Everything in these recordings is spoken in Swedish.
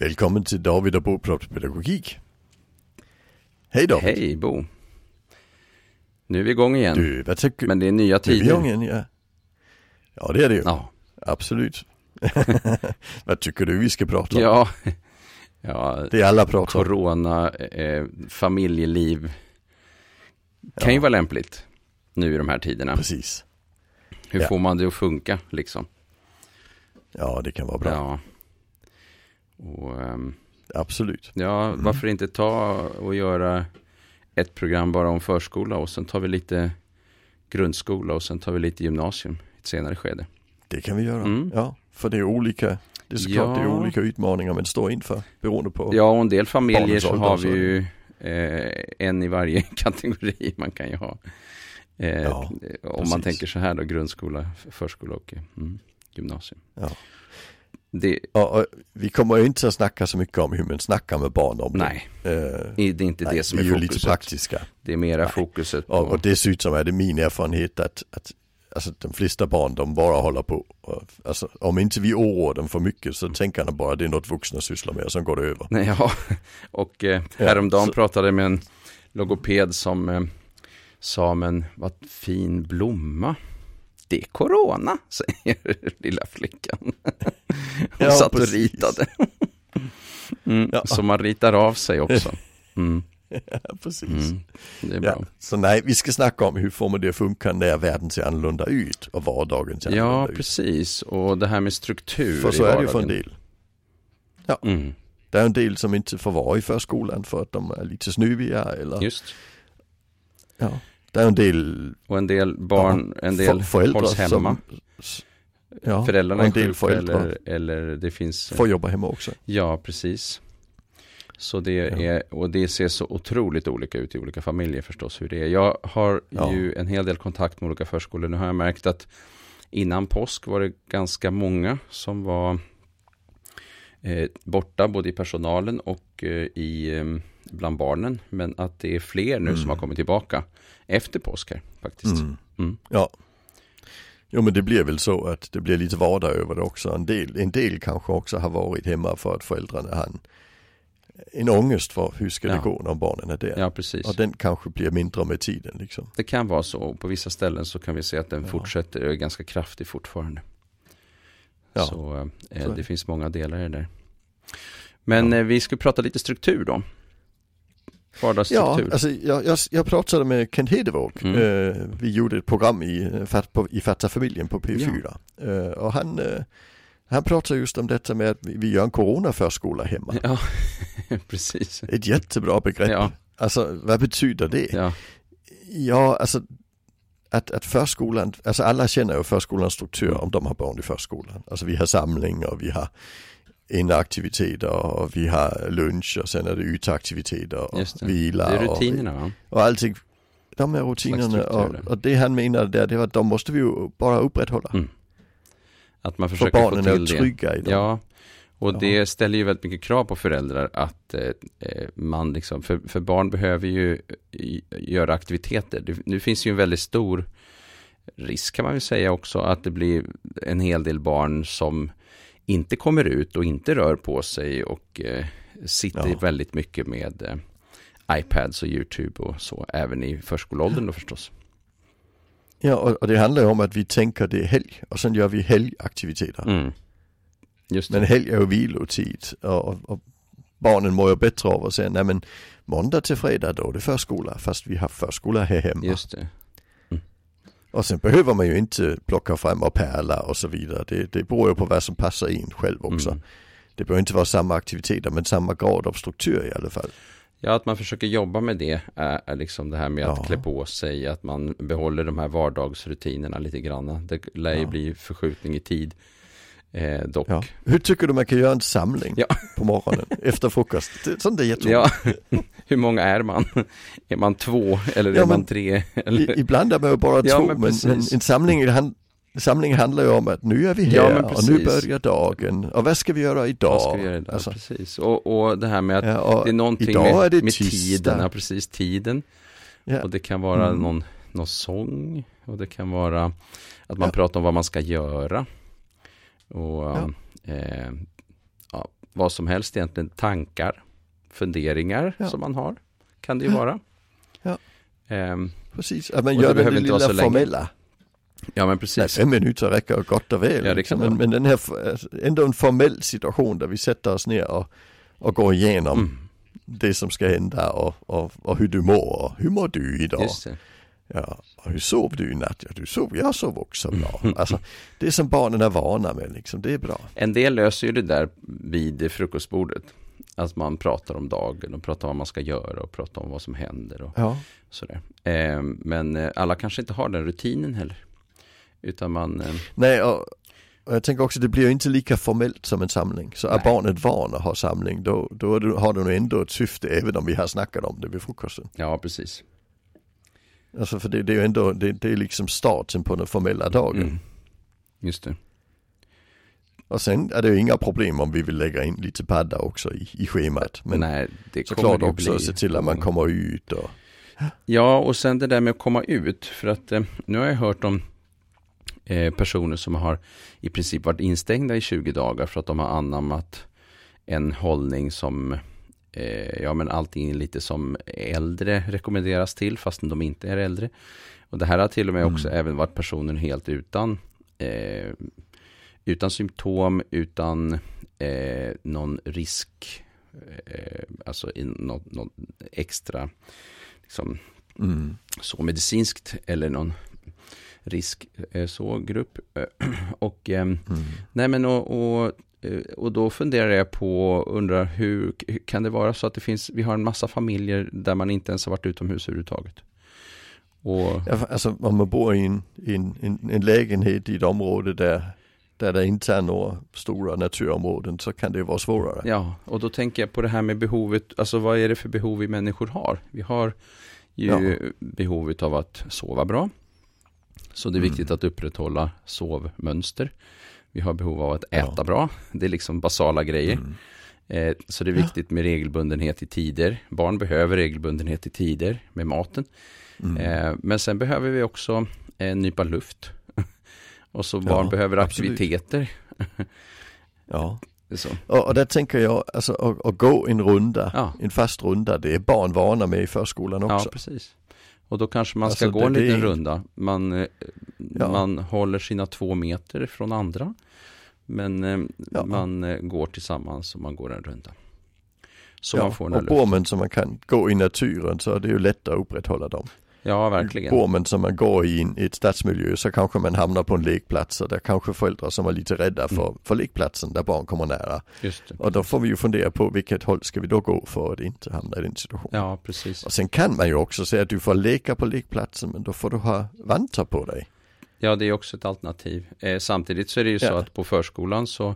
Välkommen till David och Bo pratar pedagogik. Hej David. Hej Bo. Nu är vi igång igen. Du, vad tycker Men det är nya Nu är vi tider. igång igen, ja. Ja, det är det ju. Ja. Absolut. vad tycker du vi ska prata om? Ja. ja. Det är alla pratar om. Corona, eh, familjeliv. Kan ju Ja. vara lämpligt nu i de här tiderna. Precis. Hur Ja. får man det att funka liksom? Ja, det kan vara bra. Ja. Och, ehm, Absolut. ja, varför inte ta och göra ett program bara om förskola och sen tar vi lite grundskola och sen tar vi lite gymnasium i ett senare skede. Det kan vi göra. Mm. Ja, för det är olika. Det är såklart det är Ja. olika utmaningar man står inför beroende på. Ja, och en del familjer så har vi ju eh, en i varje kategori man kan ju ha. Eh, Ja, om man precis. tänker så här då, grundskola, förskola och eh, mm, gymnasium. Ja. Det, och, vi kommer ju inte att snacka så mycket om hur man snackar med barn om nej, det. Eh, det är inte nej, det som är är ju lite praktiska. Det är mera Nej. fokuset på, Och, och dessutom är det min erfarenhet att, att alltså, de flesta barn de bara håller på. Och, alltså, om inte vi oroar dem för mycket så tänker de bara det är något vuxna sysslar med och sen går det över. nej, ja. och eh, Ja, häromdagen så- pratade jag med en logoped som eh, sa, men vad fin blomma. Det är corona, säger lilla flickan. Hon Ja, satt och precis. ritade. Mm, Ja. Så man ritar av sig också. Mm, Ja, precis. mm. Ja, så nej, vi ska snacka om hur får man det att funka när världen ser annorlunda ut och vardagen ser Ja, annorlunda ut. precis. Och det här med struktur För så är det ju för en del. Mm, Det är en del som inte får vara i förskolan för att de är lite snuviga eller just. ja. Det är en del Och en del barn, en del föräldrar hålls hemma. som ja, Föräldrarna är sjuka eller, eller det finns får jobba hemma också. Ja, precis. Så det Ja. är, och det ser så otroligt olika ut i olika familjer förstås hur det är. Jag har Ja. ju en hel del kontakt med olika förskolor. Nu har jag märkt att innan påsk var det ganska många som var eh, borta både i personalen och eh, i, eh, bland barnen. Men att det är fler nu som Mm. har kommit tillbaka efter påsk här faktiskt. Mm. Mm. Ja. Jo men det blir väl så att det blir lite vardag över det också. En del, en del kanske också har varit hemma för att föräldrarna har en, en ångest för hur ska det Ja. gå när barnen är där. Ja, precis. Och den kanske blir mindre med tiden liksom. Det kan vara så. På vissa ställen så kan vi se att den Ja. fortsätter, ganska kraftig fortfarande. Ja. Så eh, Så det. finns många delar i det där. Men Ja. eh, vi ska prata lite struktur då. Ja, Vardagsstruktur. alltså jag, jag, jag pratade med Kent Hedevåg. Mm. Eh, vi gjorde ett program i, eh, på, i Fatta familjen på P4. Eh, och han, eh, han pratade just om detta med att vi, vi gör en coronaförskola hemma. Ja, precis. Ett jättebra begrepp. Ja, Alltså vad betyder det? ja, Ja, alltså att, att förskolan, alltså alla känner ju förskolans struktur om de har barn i förskolan. Alltså vi har samling och vi har inneaktiviteter och vi har lunch och sen är det uteaktiviteter och det. vila det är och, rutinerna va? och allting. De här rutinerna och, och det han menade där, det var att de måste vi ju bara upprätthålla. Mm. Att man För försöker få barnen är till det. trygga i dem. Ja, och Ja. det ställer ju väldigt mycket krav på föräldrar att eh, eh, man liksom, för, för barn behöver ju göra aktiviteter. Det, nu finns ju en väldigt stor risk kan man väl säga också att det blir en hel del barn som inte kommer ut och inte rör på sig och eh, sitter Ja. väldigt mycket med eh, iPads och YouTube och så, även i förskoleåldern då förstås. Ja, och, och det handlar ju om att vi tänker det är helg och sen gör vi helgaktiviteter. Mm. Men helg är ju vilotid och, och, och barnen mår ju bättre av att säga, nej men måndag till fredag då är det förskola fast vi har förskola här hemma. Just det. Och sen behöver man ju inte plocka fram och pärla och så vidare. Det, det beror ju på vad som passar in själv också. Mm. Det behöver inte vara samma aktiviteter men samma grad av struktur i alla fall. Ja, att man försöker jobba med det är, är liksom det här med att Ja. klä på sig, att man behåller de här vardagsrutinerna lite grann. Det lär ju Ja. bli förskjutning i tid eh, dock. Ja. Hur tycker du man kan göra en samling Ja. på morgonen efter frukost? Det, sånt är jätteroligt. Ja, hur många är man? Är man två eller Ja, är man tre? Eller? Ibland är man ju bara Ja, två men men, en samling, hand, samling handlar ju om att nu är vi här Ja, och nu börjar dagen och vad ska vi göra idag? Vad ska vi göra idag? Alltså, Precis. Och, och det här med att ja, det är någonting idag med, är det med tiden, ja precis, tiden. Och det kan vara Mm. någon, någon sång och det kan vara att man pratar om vad man ska göra. Och eh, vad som helst egentligen, tankar, funderingar Ja. som man har. Kan det ju Ja. vara. Ja. Ehm, Precis, Och det gör behöver det lilla formella. ja men Nej, precis. fem minuter räcker gott och väl. Ja, liksom. men, men den här, ändå en formell situation där vi sätter oss ner och, och går igenom Mm, det som ska hända och, och, och hur du mår. och Hur mår du idag? Ja, och hur sov du i natt? Ja, du sov, jag sov också bra. Alltså, det som barnen är vana med liksom, det är bra. En del löser ju det där vid frukostbordet. Att man pratar om dagen och pratar om vad man ska göra och pratar om vad som händer och Ja. sådär. Ehm, men eh, alla kanske inte har den rutinen heller. Utan man, eh, Nej, och, och jag tänker också det blir inte lika formellt som en samling. Så är Nej. barnet van att ha samling, då, då har nog ändå ett syfte även om vi har snackat om det vid frukosten. ja precis. Alltså för det, det är ju ändå, det, det är liksom starten på den formella dagen. Mm. Just det. Och sen är det ju inga problem om vi vill lägga in lite padda också i, i schemat. Men Nej, det såklart också bli. se till att man kommer ut och Ja, och sen det där med att komma ut. För att eh, nu har jag hört om eh, personer som har i princip varit instängda i 20 dagar för att de har anammat en hållning som eh, ja men allting är lite som äldre rekommenderas till fastän de inte är äldre. Och det här har till och med också Mm. även varit personer helt utan eh, utan symptom, utan eh, någon risk, eh, alltså i något, något extra liksom, mm, så medicinskt eller någon risk eh, så grupp. Och eh, mm. nej men och, och, eh, och då funderar jag på, undrar hur kan det vara så att det finns, vi har en massa familjer där man inte ens har varit utomhus överhuvudtaget. Och Ja, alltså om man bor i en, i en, en, en lägenhet i ett område där, där det inte är några stora naturområden så kan det vara svårare. Ja, och då tänker jag på det här med behovet, alltså vad är det för behov vi människor har? Vi har ju Ja. behovet av att sova bra. Så det är Mm. viktigt att upprätthålla sovmönster. Vi har behov av att äta Ja. bra. Det är liksom basala grejer. Mm. Eh, så det är viktigt med regelbundenhet i tider. Barn behöver regelbundenhet i tider med maten. Mm. Eh, men sen behöver vi också en nypa luft. Och så barn Ja, behöver aktiviteter. Ja. Så. Och, och där tänker jag, alltså att, att gå en runda, Ja. en fast runda, det är barn vana med i förskolan Ja, också. precis. Och då kanske man ska Alltså, gå en det- det liten är- runda. Man, eh, Ja. man håller sina två meter från andra. Men eh, Ja. man eh, går tillsammans och man går en runda. Så ja. man får den här och bor luften. man så man kan gå i naturen så är det ju lättare att upprätthålla dem. Ja, verkligen. Bor man som man går i, en, ett stadsmiljö så kanske man hamnar på en lekplats och där kanske föräldrar som är lite rädda för, Mm. för lekplatsen där barn kommer nära. Just det. Och då får vi ju fundera på vilket håll ska vi då gå för att inte hamna i den situationen. Ja, precis. Och sen kan man ju också säga att du får leka på lekplatsen men då får du ha vantar på dig. Ja, det är också ett alternativ. Eh, samtidigt så är det ju så Ja. att på förskolan så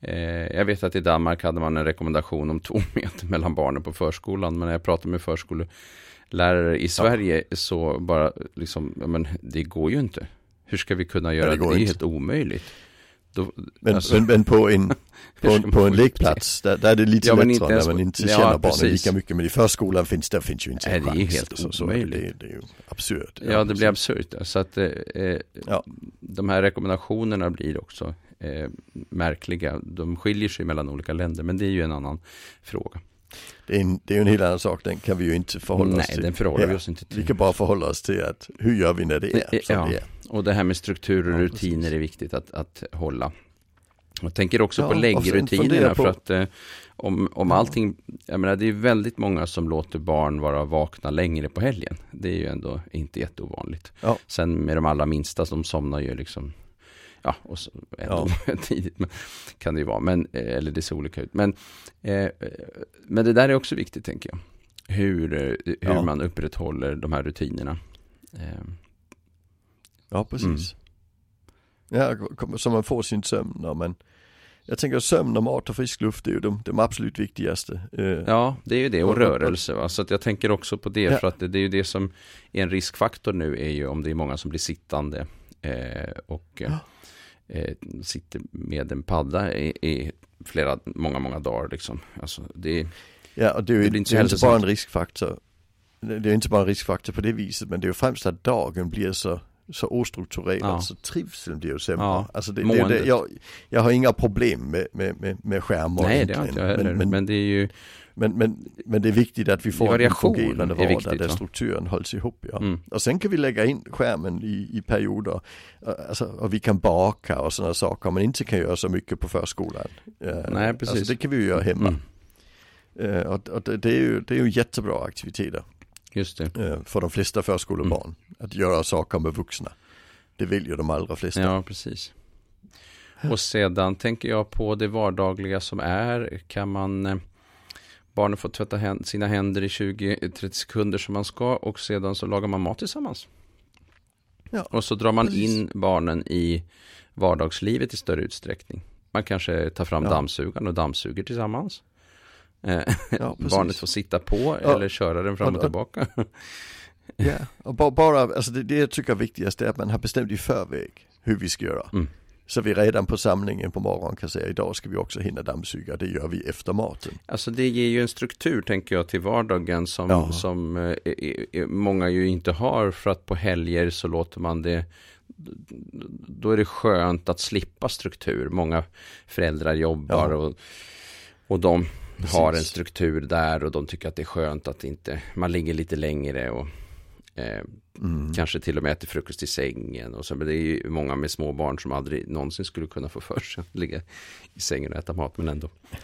eh, jag vet att i Danmark hade man en rekommendation om två meter mellan barnen på förskolan. Men när jag pratar med förskollärare i Sverige så bara liksom, ja, men det går ju inte. Hur ska vi kunna göra det det? Det är inte. helt omöjligt. Då, Men, alltså, men, men på en, på en, på en lekplats där, där är det lite Ja, lättare när man inte ja, känner barnen precis. lika mycket. Men i förskolan finns det, finns ju inte en det är chans. helt så, så omöjligt. Det, det är ju absurt. Ja, det blir absurt. ja. Så att eh, eh, Ja. de här rekommendationerna blir också eh, märkliga. De skiljer sig mellan olika länder, men det är ju en annan fråga. Det är, en, det är en helt annan sak, den kan vi ju inte förhålla oss Nej, till. den förhåller vi oss inte till. Vi kan bara förhålla oss till att hur gör vi när det är Eh, som ja. det är. Och det här med struktur och rutiner är viktigt att, att hålla. Jag tänker också Ja, på läggrutinerna för att eh, om, om allting, jag menar det är väldigt många som låter barn vara vakna längre på helgen. Det är ju ändå inte jätteovanligt. Ja. Sen med de allra minsta, de somnar ju liksom, ja, och så ändå tidigt men, kan det ju vara, men, eh, eller det ser olika ut. Men, eh, men det där är också viktigt tänker jag. Hur, eh, hur Ja. man upprätthåller de här rutinerna. Eh, Ja, precis. Ja, kom- så man får sin sömn. Och man, jag tänker sömn och mat och frisk luft är ju de, de absolut viktigaste. Eh, Ja, det är ju det och rörelse. Va? Så att jag tänker också på det Ja. för att det, det är ju det som är en riskfaktor nu är ju om det är många som blir sittande eh, och eh, sitter med en padda i, i flera, många, många dagar liksom. Alltså det, Ja, och det är ju Det det inte så är inte bara en riskfaktor. Det är inte bara en riskfaktor på det viset, men det är ju främst att dagen blir så så ostrukturerat Ja. så trivseln blir ju sämre. Ja, Alltså det, det, det, jag, jag har inga problem med, med, med, med skärmar Nej, det har inte jag heller. men, Men, men, det är ju, men, men, men det är viktigt att vi får en fungerande vardag viktigt, där va? strukturen hålls ihop. Ja. mm, Och sen kan vi lägga in skärmen i, i perioder. Eh, Alltså, och vi kan baka och sådana saker man inte kan göra så mycket på förskolan. Eh, Nej, precis. Alltså, det kan vi ju göra hemma. mm, Eh, Och, och det, det, är ju, det är ju jättebra aktiviteter just det. eh, för de flesta förskolebarn. Att göra saker med vuxna. Det vill ju de allra flesta. Ja, precis. Och sedan tänker jag på det vardagliga som är. Kan man eh, barnen får tvätta sina händer i 20-30 sekunder som man ska och sedan så lagar man mat tillsammans. Ja, Och så drar man precis. in barnen i vardagslivet i större utsträckning. Man kanske tar fram Ja. dammsugaren och dammsuger tillsammans. Eh, Ja. Barnet får sitta på Ja. eller köra den fram och Och- tillbaka. Ja, och bara, bara alltså det, det jag tycker är viktigast är att man har bestämt i förväg hur vi ska göra. Mm. Så vi redan på samlingen på morgonen kan säga idag ska vi också hinna dammsuga, det gör vi efter maten. Alltså det ger ju en struktur tänker jag till vardagen som, Ja. som eh, många ju inte har för att på helger så låter man det då är det skönt att slippa struktur. Många föräldrar jobbar Ja. och, och de har en Precis. struktur där och de tycker att det är skönt att inte man ligger lite längre och eh, Mm. kanske till och med äter frukost i sängen. Och så, men det är ju många med små barn som aldrig någonsin skulle kunna få för sig att ligga i sängen och äta mat, men ändå.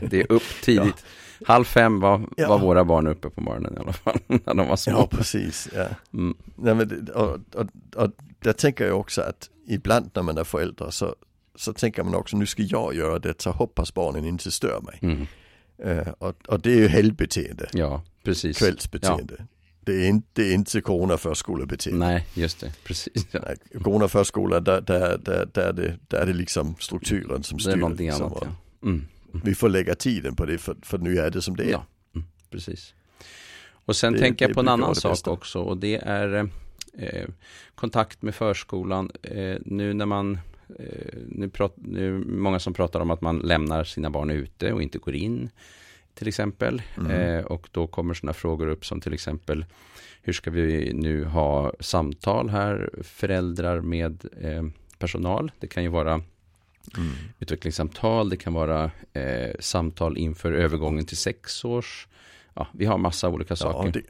det är upp tidigt. Halv fem var, Ja. var våra barn uppe på morgonen i alla fall, när de var små. Ja, precis. Ja. Mm. Nej, men och, och, och där tänker jag också att ibland när man är förälder så, så tänker man också nu ska jag göra det så hoppas barnen inte stör mig. Mm. Eh, och, och det är ju helgbeteende, Ja, precis. kvällsbeteende. Det, är inte, det är inte coronaförskolebeteende. Nej, just det, precis. Ja. Nej, Coronaförskola, där, där, där, där, är det, där är det liksom strukturen som Det styr. är någonting liksom, annat, ja. Mm. Vi får lägga tiden på det för, för nu är det som det är. Ja, mm, precis. Och sen Det- tänker det jag på en annan det sak också och det är eh, kontakt med förskolan. Eh, nu när man, nu, prat, nu är det många som pratar om att man lämnar sina barn ute och inte går in till exempel. Mm. Eh, och då kommer sådana frågor upp som till exempel hur ska vi nu ha samtal här, föräldrar med eh, personal. Det kan ju vara Mm. utvecklingssamtal, det kan vara eh, samtal inför övergången till sex års. Ja, vi har massa olika Ja, saker. och, det,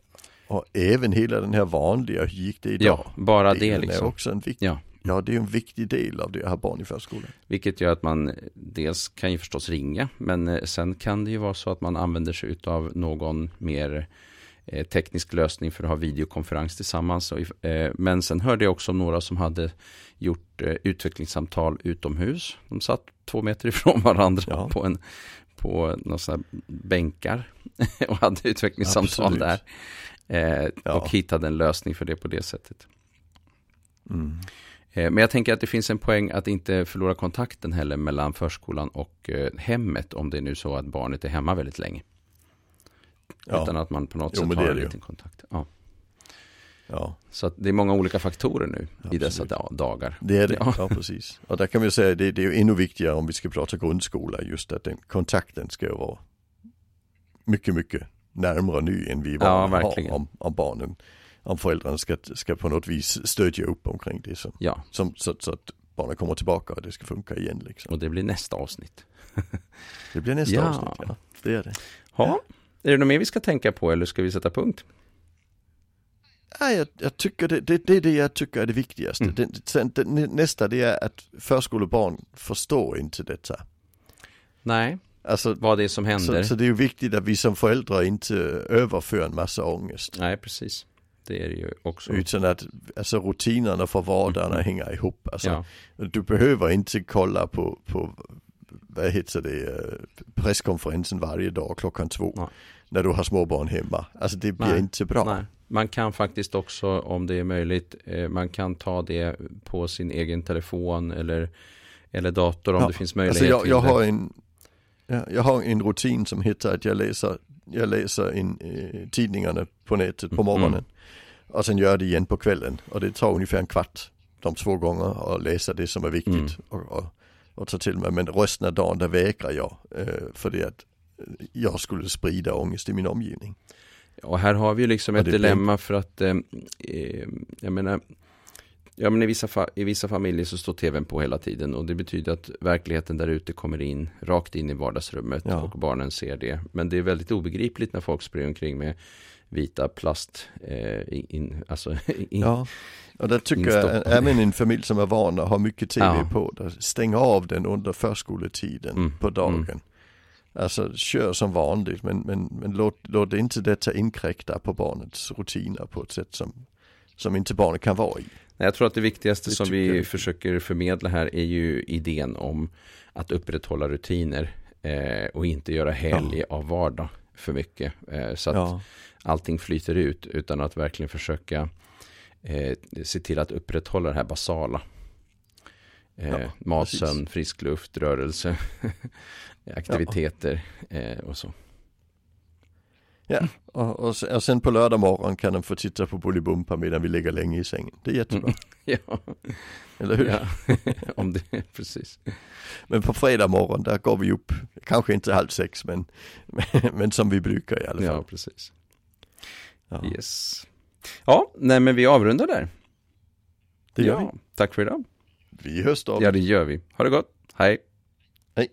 och även hela den här vanliga, hur gick det idag? Ja, bara det är liksom. också en viktig, Ja. Ja. det är en viktig del av det i förskolan. Vilket gör att man dels kan ju förstås ringa, men eh, sen kan det ju vara så att man använder sig av någon mer eh, teknisk lösning för att ha videokonferens tillsammans. Och, eh, Men sen hörde jag också om några som hade gjort utvecklingssamtal utomhus. De satt två meter ifrån varandra Ja. på en på några här bänkar och hade utvecklingssamtal Absolut. där. Eh, Ja. Och hittade en lösning för det på det sättet. Mm. Eh, Men jag tänker att det finns en poäng att inte förlora kontakten heller mellan förskolan och eh, hemmet om det är nu så att barnet är hemma väldigt länge. Ja. Utan att man på något Jo, sätt har en liten kontakt. Ja. ja, Så det är många olika faktorer nu i Absolut. dessa da- dagar. det är det. Ja. Ja. precis. Och där kan vi säga, det, det är ännu viktigare om vi ska prata grundskola, just att den kontakten ska vara mycket, mycket närmare nu än vi Ja, vana har om, om barnen. Om föräldrarna ska, ska på något vis stödja upp omkring det som, Ja, som, så, så att barnen kommer tillbaka och det ska funka igen liksom. och det blir nästa avsnitt. Det blir nästa Ja. avsnitt, ja. Det är det. Ja. Är det något mer vi ska tänka på eller ska vi sätta punkt? Ja, jag, jag tycker det, det, det är det jag tycker är det viktigaste. Mm. Det, sen, det, nästa det är att förskolebarn förstår inte detta. Nej, Alltså, vad det är som händer. så, så det är ju viktigt att vi som föräldrar inte överför en massa ångest. Nej, precis. Det är det ju också. Utan att alltså, rutinerna för vardagen Mm. hänger ihop. Alltså, Ja, Du behöver inte kolla på, på vad heter det, presskonferensen varje dag klockan två. Nej. När du har småbarn hemma. Alltså det blir Nej. inte bra. Nej. Man kan faktiskt också, om det är möjligt, eh, man kan ta det på sin egen telefon eller, eller dator om Ja, det finns Alltså möjlighet jag, till jag, det. har en, ja, jag har en rutin som heter att jag läser, jag läser in, eh, tidningarna på nätet på Mm. morgonen. Och sen gör jag det igen på kvällen. Och det tar ungefär en kvart de två gånger och läsa det som är viktigt. Mm. Och, och, och ta till mig. Men resten av dagen där vägrar jag. Eh, för det att eh, jag skulle sprida ångest i min omgivning. Och här har vi ju liksom ett dilemma för att, eh, eh, jag menar, Ja, men i vissa, fa- i vissa familjer så står tvn på hela tiden och det betyder att verkligheten där ute kommer in, rakt in i vardagsrummet Ja. och barnen ser det. Men det är väldigt obegripligt när folk springer omkring med vita plast, eh, in, alltså, in, Ja, och där tycker jag, även en familj som är van att ha mycket tv Ja. på, där stäng av den under förskoletiden Mm, på dagen. Alltså kör som vanligt men, men, men låt, låt inte detta inkräkta på barnets rutiner på ett sätt som, som inte barnet kan vara i. Jag tror att det viktigaste Det som vi jag. försöker förmedla här är ju idén om att upprätthålla rutiner eh, och inte göra helg av vardag för mycket. Eh, så att Ja, allting flyter ut utan att verkligen försöka eh, se till att upprätthålla det här basala. Eh, Ja, mat, sömn, frisk luft, rörelse, aktiviteter eh, och så. Ja. Och, och, sen, och sen på lördag morgon kan de få titta på Bolibompa medan vi ligger länge i sängen. Det är jättebra, ja, eller hur? ja. om det, precis. Men på fredag morgon där går vi upp, kanske inte halv sex men, men, men som vi brukar i alla fall. Ja, precis. Ja, Yes. Ja, nej men vi avrundar där. det gör ja, Tack för idag. vi. Vi hörs då. Ja, det gör vi. Ha det gott. Hej. Hej.